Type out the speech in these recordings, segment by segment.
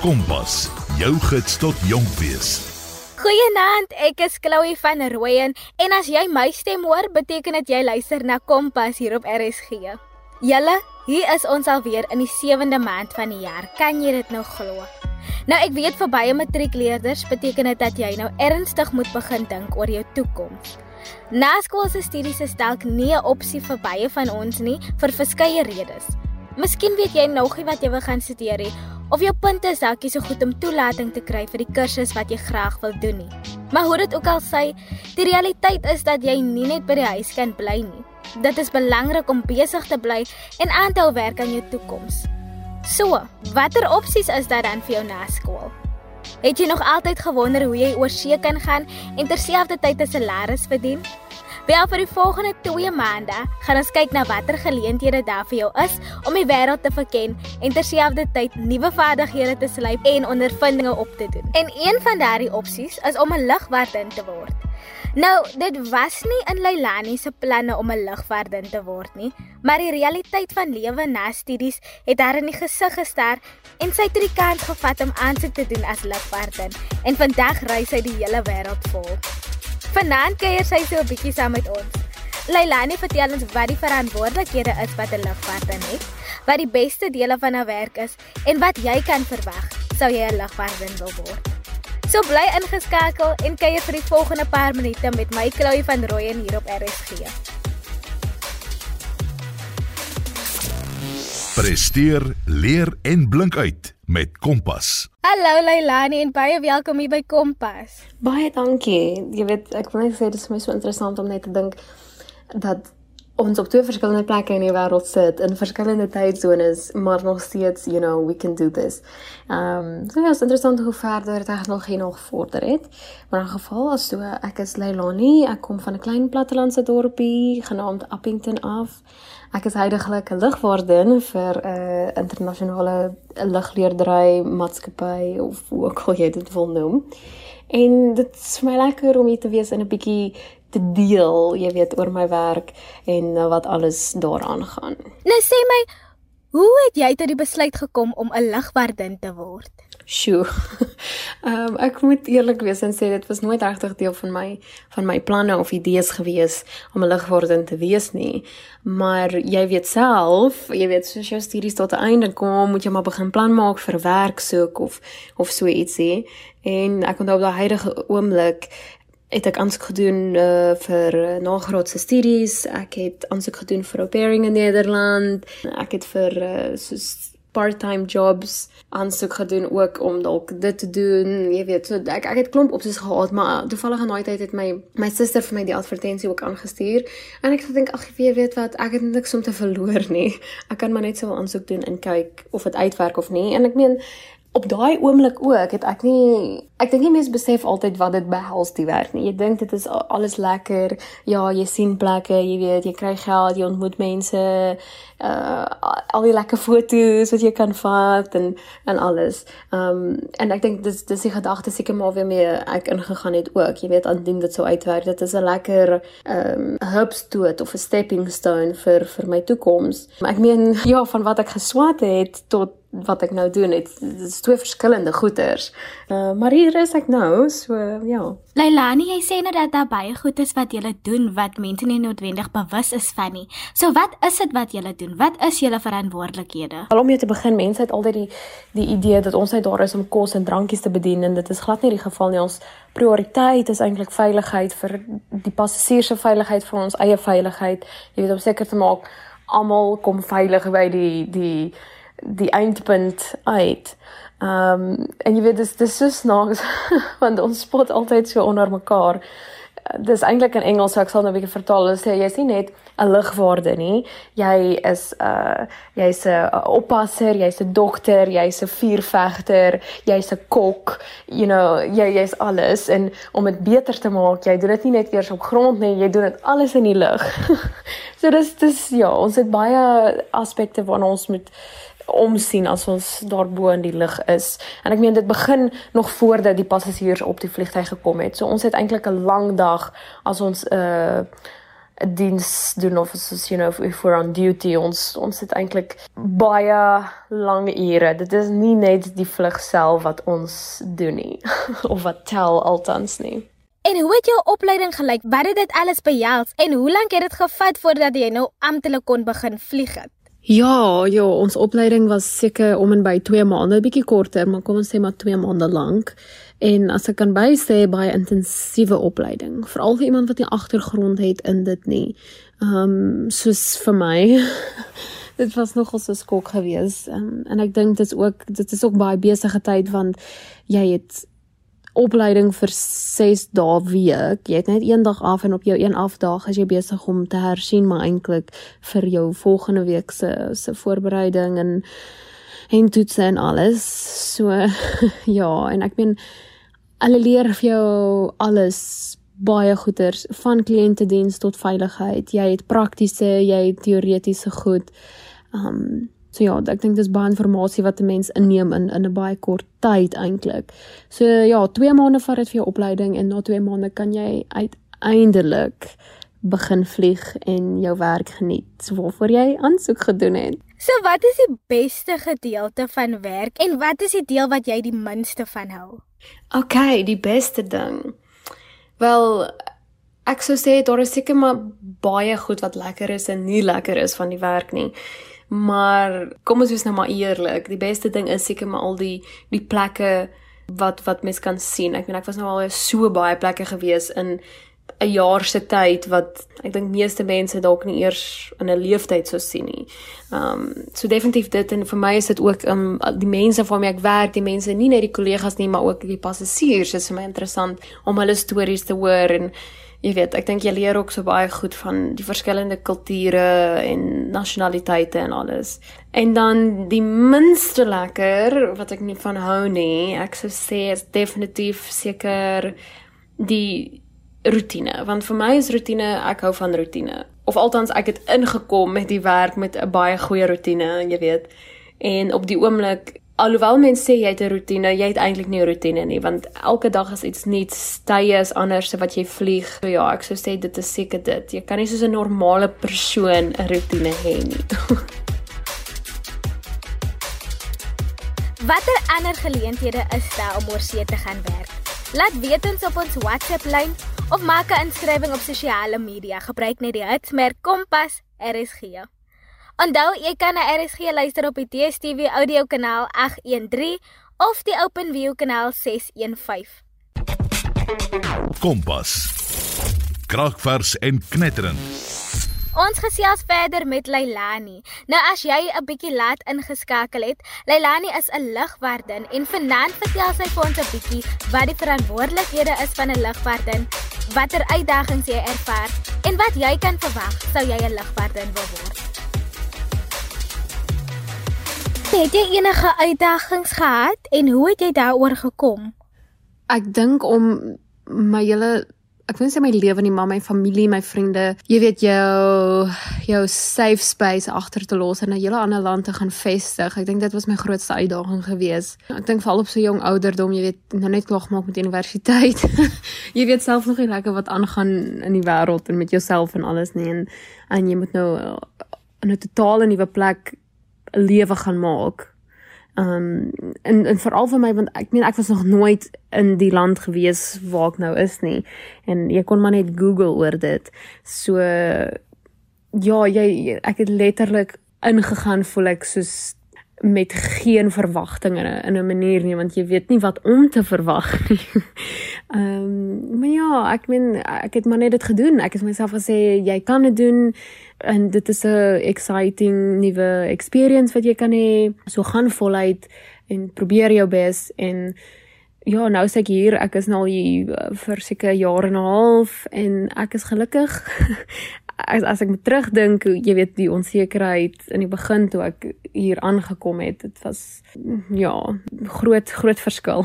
Kompas, jou gids tot jonk wees. Goeienaand, ek is Chloe van Rooyen en as jy my stem hoor, beteken dit jy luister na Kompas hier op RSG. Julle, hier is ons alweer in die 7de maand van die jaar. Kan jy dit nou glo? Nou ek weet vir baie matriekleerders beteken dit dat jy nou ernstig moet begin dink oor jou toekoms. Naskoolse studies is dalk nie 'n opsie vir baie van ons nie vir verskeie redes. Miskien weet jy nog nie wat jy wil gaan studeer nie of jou punte is dalk nie so goed om toelating te kry vir die kursus wat jy graag wil doen nie. Maar hoe dit ook al sê, die realiteit is dat jy nie net by die huis kan bly nie. Dit is belangrik om besig te bly en aan te hou werk aan jou toekoms. So, watter opsies is daar dan vir jou na skool? Het jy nog altyd gewonder hoe jy oor see kan gaan en terselfdertyd 'n salaris verdien? Wel vir die volgende 2 maande gaan ons kyk na watter geleenthede daar vir jou is om die wêreld te verken en terselfdertyd nuwe vaardighede te slyp en ondervindinge op te doen. En een van daardie opsies is om 'n lugwagin te word. Nou, dit was nie in Leilani se planne om 'n lugwagin te word nie, maar die realiteit van lewe na studies het haar in die gesig gestaar en sy het die kans gevat om aansoek te doen as lugwagin. En vandag reis sy die hele wêreld vol. Vanaand kuier sy so 'n bietjie saam met ons. Leilani vertel ons wat die verantwoordelikhede is wat 'n lugvaartman het, wat die beste dele van haar werk is en wat jy kan verwag sou jy 'n lugvaartman wil word. So bly ingeskakel en kuier vir die volgende paar minute met my Chloe van Rooyen hier op RSG. Presteer, leer en blink uit met Kompas. Hallo Leilani en baie welkom hier by Kompas. Baie dankie. Jy weet, ek wil net sê dit is my so interessant om net te dink dat ons op twee verskillende plekke in die wêreld sit in verskillende tydsones, maar nog steeds, you know, we can do this. Ehm, um, so ja, is interessant hoe verder tegnologie nog vorder het. Maar in geval as so ek is Leilani, ek kom van 'n klein plattelandse dorpie genaamd Appington af. Ek is heidaglik 'n lugwaardin vir 'n uh, internasionale lugleerdery maatskappy of hoe ook al jy dit wil noem. En dit is vir my lekker om hier te wees en 'n bietjie te deel, jy weet, oor my werk en uh, wat alles daaraan gaan. Nou sê my, hoe het jy tot die besluit gekom om 'n lugwaardin te word? Sjoe. Ehm um, ek moet eerlik wees en sê dit was nooit regtig deel van my van my planne of idees gewees om 'n ligwordend te wees nie. Maar jy weet self, jy weet soos jou studies tot 'n einde kom, moet jy maar begin plan maak vir werk soek of of so ietsie. En ek onthou op daai huidige oomblik het ek aansoek gedoen uh, vir uh, nagraadse studies. Ek het aansoek gedoen vir opering in Nederland. Ek het vir uh, soos part-time jobs aansoek gedoen ook om dalk dit te doen. Jy weet, so ek ek het klomp opsies gehad, maar toevallig aan daai tyd het my my suster vir my die advertensie ook aangestuur en ek gedink ag jy weet wat, ek het niks om te verloor nie. Ek kan maar net so 'n aansoek doen en kyk of dit uitwerk of nie. En ek meen op daai oomblik ook het ek nie ek dink nie mense besef altyd wat dit behels die werk nie. Jy dink dit is alles lekker. Ja, jy sien plekke, jy weet, jy kry geld, jy ontmoet mense, uh al die lekker foto's wat jy kan vat en en alles. Um en ek dink dis dis die gedagte seker maar weer mee ek ingegaan het ook. Jy weet, aandien dit sou uitwerk, dit is 'n lekker um hupstoot of 'n stepping stone vir vir my toekoms. Ek meen ja, van wat ek geswat het tot wat ek nou doen het dis twee verskillende goeters. Uh, maar hier is ek nou, so ja. Leilani, jy sê nou dat daar baie goed is wat jy doen wat mense nie noodwendig bewus is van nie. So wat is dit wat jy doen? Wat is julle verantwoordelikhede? Al om jy te begin, mense het altyd die die idee dat ons net daar is om kos en drankies te bedien en dit is glad nie die geval nie. Ons prioriteit is eintlik veiligheid vir die passasiers se veiligheid vir ons eie veiligheid. Jy weet om seker te maak almal kom veilig by die die die eindpunt uit. Ehm um, en jy weet dis dis so snaaks want ons spot altyd so onder mekaar. Dis eintlik in Engels, so ek sal nou 'n bietjie vertaal. Hulle sê jy's nie net 'n ligwaarde nie. Jy is 'n uh, jy's 'n oppasser, jy's 'n dokter, jy's 'n vuurvegter, jy's 'n kok. You know, jy jy's alles en om dit beter te maak, jy doen dit nie net eers op grond nie, jy doen dit alles in die lug. so dis dis ja, ons het baie aspekte waarna ons moet omsien as ons daarbo in die lug is. En ek meen dit begin nog voordat die passasiers op die vliegtuig gekom het. So ons het eintlik 'n lang dag as ons 'n uh, 'n diens doen of soos you know if we're on duty ons ons het eintlik baie lange ure. Dit is nie net die vlug self wat ons doen nie of wat tel altans nie. En hoe het jou opleiding gelyk? Wat het dit alles behels en hoe lank het dit gevat voordat jy nou amptelik kon begin vlieg het? Ja, ja, ons opleiding was seker om en by 2 maande, 'n bietjie korter, maar kom ons sê maar 2 maande lank. En as ek kan bysê baie intensiewe opleiding, veral vir iemand wat nie agtergrond het in dit nie. Ehm um, soos vir my. dit was nogal so skok geweest. Um, en ek dink dit is ook dit is ook baie besige tyd want jy het opleiding vir 6 dae week. Jy het net een dag af en op jou een afdag as jy besig om te hersien maar eintlik vir jou volgende week se se voorbereiding en en toetse en alles. So ja, en ek meen hulle leer vir jou alles baie goeters van kliëntediens tot veiligheid. Jy het praktiese, jy het teoretiese goed. Um So ja, ek dink dis baie inligting wat 'n mens inneem in in 'n baie kort tyd eintlik. So ja, 2 maande vat dit vir jou opleiding en na 2 maande kan jy uiteindelik begin vlieg en jou werk geniet waarvoor jy aansoek gedoen het. So wat is die beste gedeelte van werk en wat is die deel wat jy die minste van hou? OK, die beste ding. Wel, ek sou sê daar is seker maar baie goed wat lekker is en nie lekker is van die werk nie. Maar kom ons wees nou maar eerlik, die beste ding is seker maar al die die plekke wat wat mens kan sien. Ek meen ek was nou al so baie plekke gewees in 'n jaar se tyd wat ek dink meeste mense dalk nie eers in 'n leeftyd sou sien nie. Um so definitief dit en vir my is dit ook um die mense waarmee ek werk, die mense nie net die kollegas nie, maar ook die passasiers, is vir my interessant om hulle stories te hoor en jy weet, ek dink jy leer ook so baie goed van die verskillende kulture en nasionaliteite en alles. En dan die minste lekker wat ek nie van hou nie, ek sou sê is definitief seker die rotine, want vir my is rotine, ek hou van rotine. Of althans ek het ingekom met die werk met 'n baie goeie rotine, jy weet. En op die oomblik alhoewel mense sê jy het 'n rotine, jy het eintlik nie 'n rotine nie, want elke dag is iets nuuts, tye is anders wat jy vlieg. So ja, ek sou sê dit is seker dit. Jy kan nie soos 'n normale persoon 'n rotine hê nie. Watter ander geleenthede is daar om oorsee te gaan werk? Laat weet ons op ons WhatsApp lyn of maak 'n inskrywing op sosiale media. Gebruik net die hitsmerk Kompas RSG. Onthou, jy kan na RSG luister op die DStv audio kanaal 813 of die OpenView kanaal 615. Kompas. Kragvers en knetterend. Ons gesels verder met Leilani. Nou as jy 'n bietjie laat ingeskakel het, Leilani is 'n lugwardin en vanaand vertel sy vir ons 'n bietjie wat die verantwoordelikhede is van 'n lugwardin, watter uitdagings jy ervaar en wat jy kan verwag sou jy 'n lugwardin wil word. Het jy enige uitdagings gehad en hoe het jy daaroor gekom? Ek dink om my hele ek wil sê my lewe nie, maar my familie, my vriende, jy weet jou jou safe space agter te los en 'n hele ander land te gaan vestig. Ek dink dit was my grootste uitdaging gewees. Ek dink veral op so jong ouderdom, jy weet, nou net klaar gemaak met universiteit. jy weet self nog nie lekker wat aangaan in die wêreld en met jouself en alles nie en en jy moet nou in 'n totale nuwe plek 'n lewe gaan maak. Um en en veral vir my want ek meen ek was nog nooit in die land gewees waar ek nou is nie en jy kon maar net Google oor dit. So ja, jy ek het letterlik ingegaan voel ek soos met geen verwagtinge in 'n manier nie want jy weet nie wat om te verwag nie. Ehm um, maar ja, ek meen ek het maar net dit gedoen. Ek het myself gesê jy kan dit doen en dit is 'n exciting nuwe experience wat jy kan hê. So gaan voluit en probeer jou bes en ja, nou is ek hier. Ek is nou al hier eh, vir seker jare en 'n half en ek is gelukkig. as as ek terugdink, jy weet die onsekerheid in die begin toe ek hier aangekom het, dit was ja, groot groot verskil.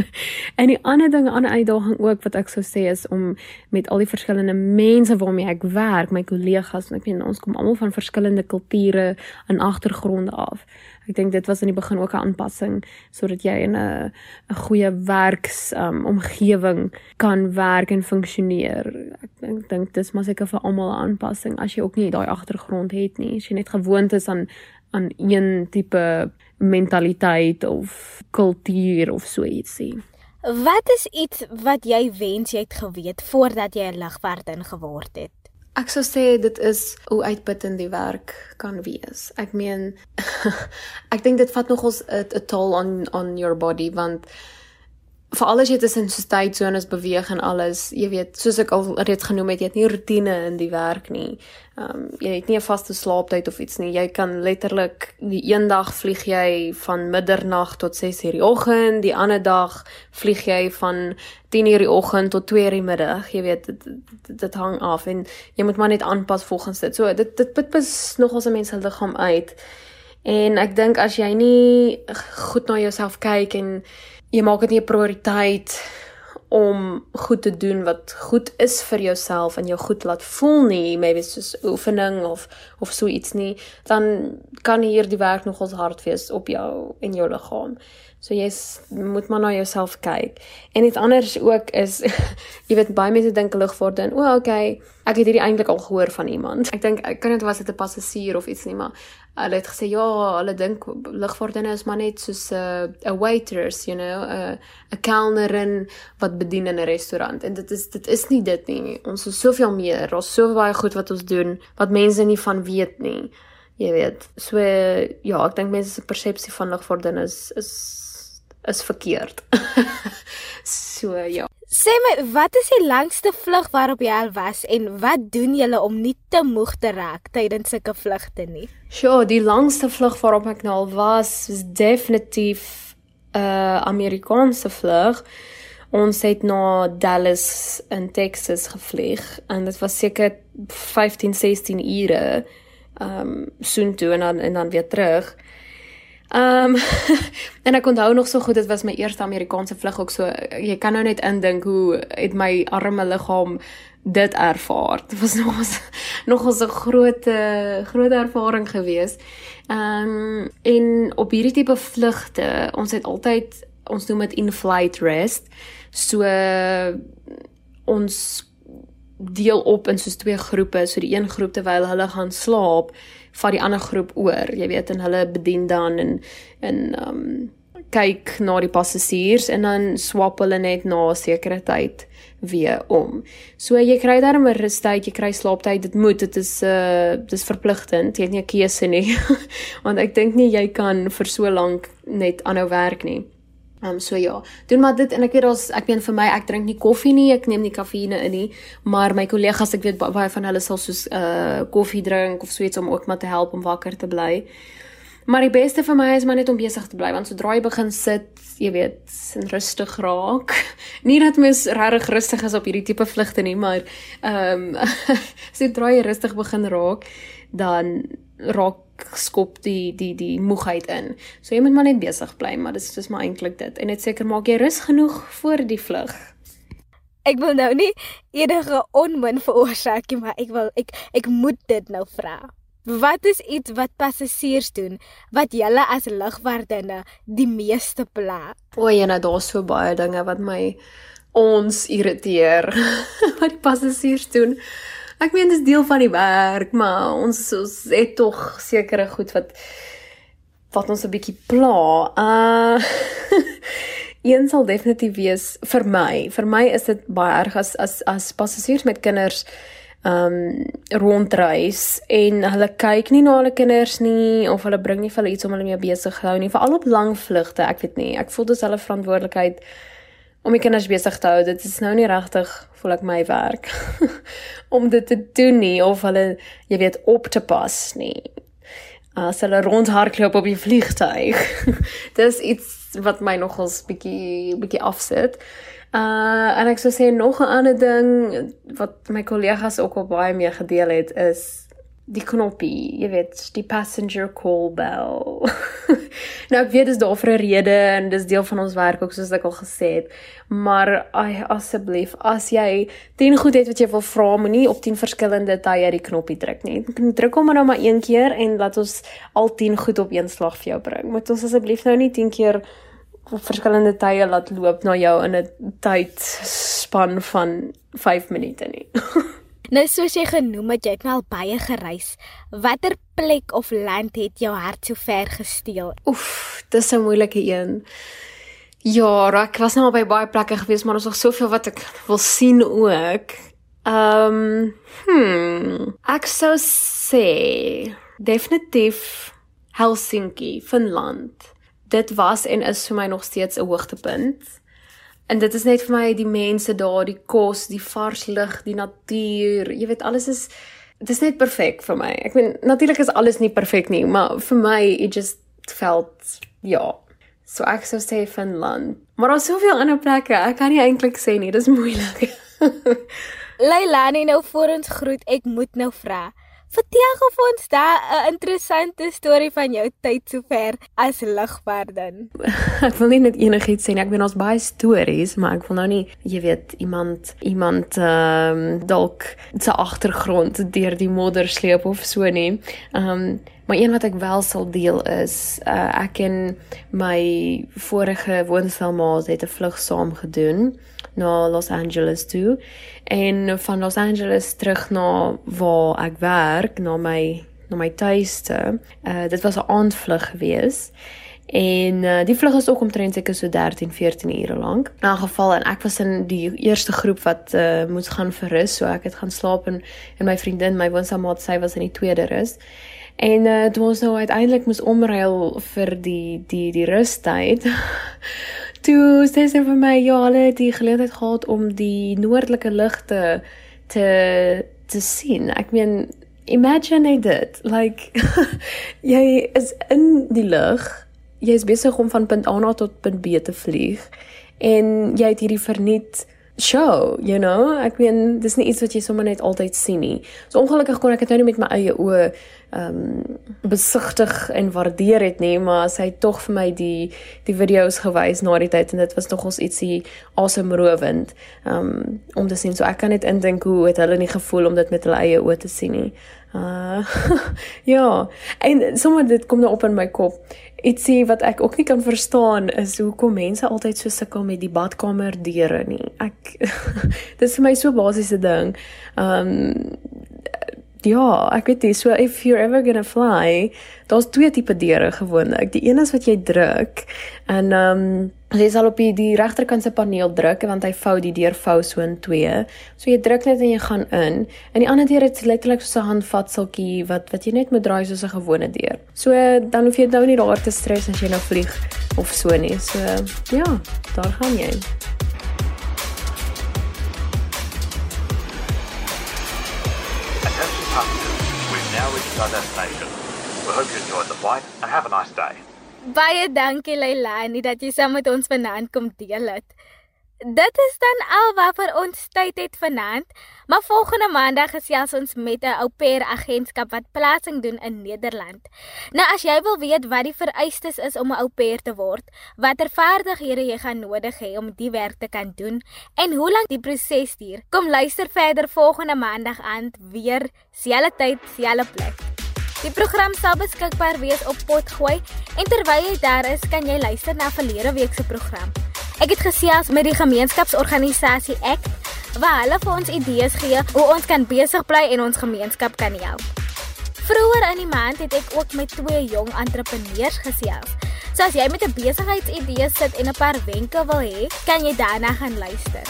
en die ander ding, 'n ander uitdaging ook wat ek sou sê is om met al die verskillende mense waarmee ek werk, my kollegas, ek weet ons kom almal van verskillende kulture en agtergronde af. Ek dink dit was in die begin ook 'n aanpassing sodat jy in 'n 'n goeie werks um, omgewing kan werk en funksioneer. Ek dink dink dis maar seker vir almal 'n aanpassing as jy ook nie daai agtergrond het nie. As jy net gewoond is aan aan een tipe mentaliteit of kultuur of so ietsie. Wat is iets wat jy wens jy het geweet voordat jy 'n ligwerdin geword het? Ek sou sê dit is hoe uitputtend die werk kan wees. Ek meen ek dink dit vat nogals 'n toll on on your body want veral as jy tussen so tydsones beweeg en alles, jy weet, soos ek al reeds genoem het, jy het nie rotine in die werk nie. Ehm um, jy het nie 'n vaste slaaptyd of iets nie. Jy kan letterlik die een dag vlieg jy van middernag tot 6:00 die oggend, die ander dag vlieg jy van 10:00 die oggend tot 2:00 die middag. Jy weet dit, dit dit hang af en jy moet maar net aanpas volgens dit. So dit dit put nogals 'n mens se liggaam uit. En ek dink as jy nie goed na jouself kyk en jy maak dit nie 'n prioriteit om goed te doen wat goed is vir jouself en jou goed laat voel nie, maybe soos oefening of of so iets nie, dan kan hier die werk nogals hard wees op jou en jou liggaam. So jy moet maar na jouself kyk. En iets anders ook is jy weet baie mense dink lig word en o, oh, okay, ek het hierdie eintlik al gehoor van iemand. Ek dink ek kan dit was dit 'n passasier of iets nie, maar hulle het gesê ja, hulle dink ligvaardinne is maar net soos 'n uh, 'n waitress, you know, 'n uh, 'n kelnerin wat bedien in 'n restaurant. En dit is dit is nie dit nie. Ons is soveel meer. Ons so baie goed wat ons doen wat mense nie van weet nie. Jy weet. So ja, ek dink mense se persepsie van ligvaardinne is is is verkeerd. so ja. Sê my, wat is die langste vlug waarop jy al was en wat doen julle om nie te moeg te raak tydens sulke vlugte nie? Sjoe, die langste vlug waarop ek nou al was, is definitief 'n uh, Amerikaanse vlug. Ons het na Dallas in Texas gevlieg en dit was seker 15, 16 ure. Ehm um, soontoe en dan en dan weer terug. Ehm um, en ek onthou nog so goed dit was my eerste Amerikaanse vlug ook so jy kan nou net indink hoe het my arme liggaam dit ervaar. Dit was nog ons nog ons 'n groot groot ervaring gewees. Ehm um, en op hierdie tipe vlugte, ons het altyd ons noem dit in-flight rest. So ons deel op in soos twee groepe. So die een groep terwyl hulle gaan slaap, vat die ander groep oor, jy weet, en hulle bedien dan en en um kyk na die passasiers en dan swap hulle net na 'n sekere tyd weer om. So jy kry daar 'n rustyd, jy kry slaaptyd, dit moet, dit is uh dis verpligtend. Jy het nie 'n keuse nie. Want ek dink nie jy kan vir so lank net aanhou werk nie. Ehm um, so ja, doen maar dit en ek weet daar's ek weet vir my ek drink nie koffie nie, ek neem nie kafeïne in nie, maar my kollegas ek weet baie van hulle sal soos uh koffie drink of so iets om ook maar te help om wakker te bly. Maar die beste vir my is maar net om besig te bly want sodra jy begin sit, jy weet, en rustig raak. Nie dat mens regtig rustig is op hierdie tipe vlugte nie, maar ehm um, sodra jy rustig begin raak, dan raak skop die die die moegheid in. So jy moet maar net besig bly, maar dit is dis maar eintlik dit. En net seker maak jy rus genoeg voor die vlug. Ek wil nou nie enige onmin veroorsaak nie, maar ek wil ek ek moet dit nou vra. Wat is iets wat passasiers doen wat julle as lugwerdinne die meeste pla? O, jy nou daar's so baie dinge wat my ons irriteer wat die passasiers doen. Ek meen dis deel van die werk, maar ons ons het tog sekere goed wat wat ons 'n bietjie pla. Uh Een sal definitief wees vir my. Vir my is dit baie erg as as as passasiers met kinders um rondreis en hulle kyk nie na hulle kinders nie of hulle bring nie vir hulle iets om hulle mee besig te hou nie, veral op lang vlugte. Ek weet nie. Ek voel dis hulle verantwoordelikheid om die kinders besig te hou. Dit is nou nie regtig voel ek my werk om dit te doen nie of hulle jy weet op te pas nie. As hulle rondhardloop op die vliegtuig. Dis iets wat my nogals bietjie bietjie afsit. Uh en ek sou sê nog 'n ander ding wat my kollegas ook al baie mee gedeel het is die knoppie, jy weet, die passenger call bell. nou ek weet dis daar vir 'n rede en dis deel van ons werk ook soos ek al gesê het. Maar ai asseblief, as jy 10 goed het wat jy wil vra, moenie op 10 verskillende tye die knoppie druk nie. Druk hom nou maar een keer en laat ons al 10 goed op een slag vir jou bring. Moet ons asseblief nou nie 10 keer op verskillende tye laat loop na jou in 'n tydspan van 5 minute nie. Nou soos jy genoem het, jy het al baie gereis. Watter plek of land het jou hart so ver gesteel? Oef, dis 'n moeilike een. Ja, ek was nou al by baie plekke gewees, maar ons het nog soveel wat ek wil sien ook. Ehm, um, hmm, ek sou sê definitief Helsinki, Finland. Dit was en is vir my nog steeds 'n hoogtepunt. En dit is net vir my die mense daar, die kos, die vars lug, die natuur. Jy weet alles is dit is net perfek vir my. Ek meen natuurlik is alles nie perfek nie, maar vir my it just felt ja. So ek sou sê Finland. Maar daar's soveel ander plekke. Ek kan nie eintlik sê nie, dis moeilik. Leilani nou voor ons groet, ek moet nou vra. Vertel gou vir ons daai 'n interessante storie van jou tyd sover as lugwaarden. ek wil nie net enigiets sê nie. Ek weet ons baie stories, maar ek wil nou nie, jy weet, iemand iemand ehm um, dalk se agtergrond deur die modder sleep of so nie. Ehm um, Maar een wat ek wel sal deel is, uh, ek en my vorige woonstelmaat het 'n vlug saam gedoen na Los Angeles toe en van Los Angeles terug na waar ek werk, na my na my tuiste. Uh dit was 'n aandvlug gewees. En uh, die vlug is ook omtrent seker so 13, 14 ure lank. In geval en ek was in die eerste groep wat uh, moes gaan vir rus, so ek het gaan slaap en en my vriendin, my woonstelmaat, sy was in die tweede rus. En uh, toe ons nou uiteindelik moes omruil vir die die die rustyd. toe sê sy vir my ja, hulle het die geleentheid gehad om die noordelike ligte te te sien. Ek meen imagine dit. Like jy is in die lug. Jy is besig om van punt A na tot punt B te vlieg en jy het hierdie verniet show, you know? Ek meen dis nie iets wat jy sommer net altyd sien nie. So ongelukkig kon ek dit nou nie met my eie oë ehm um, besigtig en waardeer het nie, maar sy het tog vir my die die video's gewys na die tyd en dit was nogals ietsie asemrowend. Ehm um, om te sien so ek kan net indink hoe het hulle nie gevoel om dit met hulle eie oë te sien nie. Uh ja, en sommer dit kom nou op in my kop ietsie wat ek ook nie kan verstaan is hoekom mense altyd so sukkel met die badkamer deure nie. Ek dis vir my so basiese ding. Um ja, ek weet nie, so if you're ever going to fly, daar's twee tipe deure gewoonlik. Die een is wat jy druk en um jy sal op die, die regterkant se paneel druk want hy vou die deur vou so in twee. So jy druk net en jy gaan in. En die ander deur het letterlik so 'n handvatseltjie wat wat jy net moet draai soos 'n gewone deur. So dan hoef jy nou nie daar te stres as jy nou vlieg of so nie. So ja, daar gaan jy. We've now reached our destination. We hope you enjoyed the flight and have a nice day. Baie dankie Leilani dat jy saam met ons vanaand kom deel het. Dit is dan al wat vir ons tyd het vanaand, maar volgende maandag gesels ons met 'n au pair agentskap wat plasing doen in Nederland. Nou as jy wil weet wat die vereistes is om 'n au pair te word, watter vaardighede jy gaan nodig hê om die werk te kan doen en hoe lank die proses duur, kom luister verder volgende maandag aan weer selfde tyd, selfde plek. Die program sal beskikbaar wees op Potgooi en terwyl jy daar is, kan jy luister na verlede week se program. Ek het gesels met die gemeenskapsorganisasie Ek waar hulle vir ons idees gee hoe ons kan besig bly en ons gemeenskap kan help. Vroeger in die maand het ek ook met twee jong entrepreneurs gesels. So as jy met 'n besigheidsidee sit en 'n paar wenke wil hê, kan jy daarna gaan luister.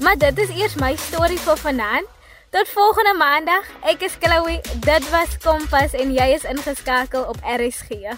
Maar dit is eers my storie vir vanaand. Tot volgende maandag. Ek is Chloe. Dit was Kompas en jy is ingeskakel op RSG.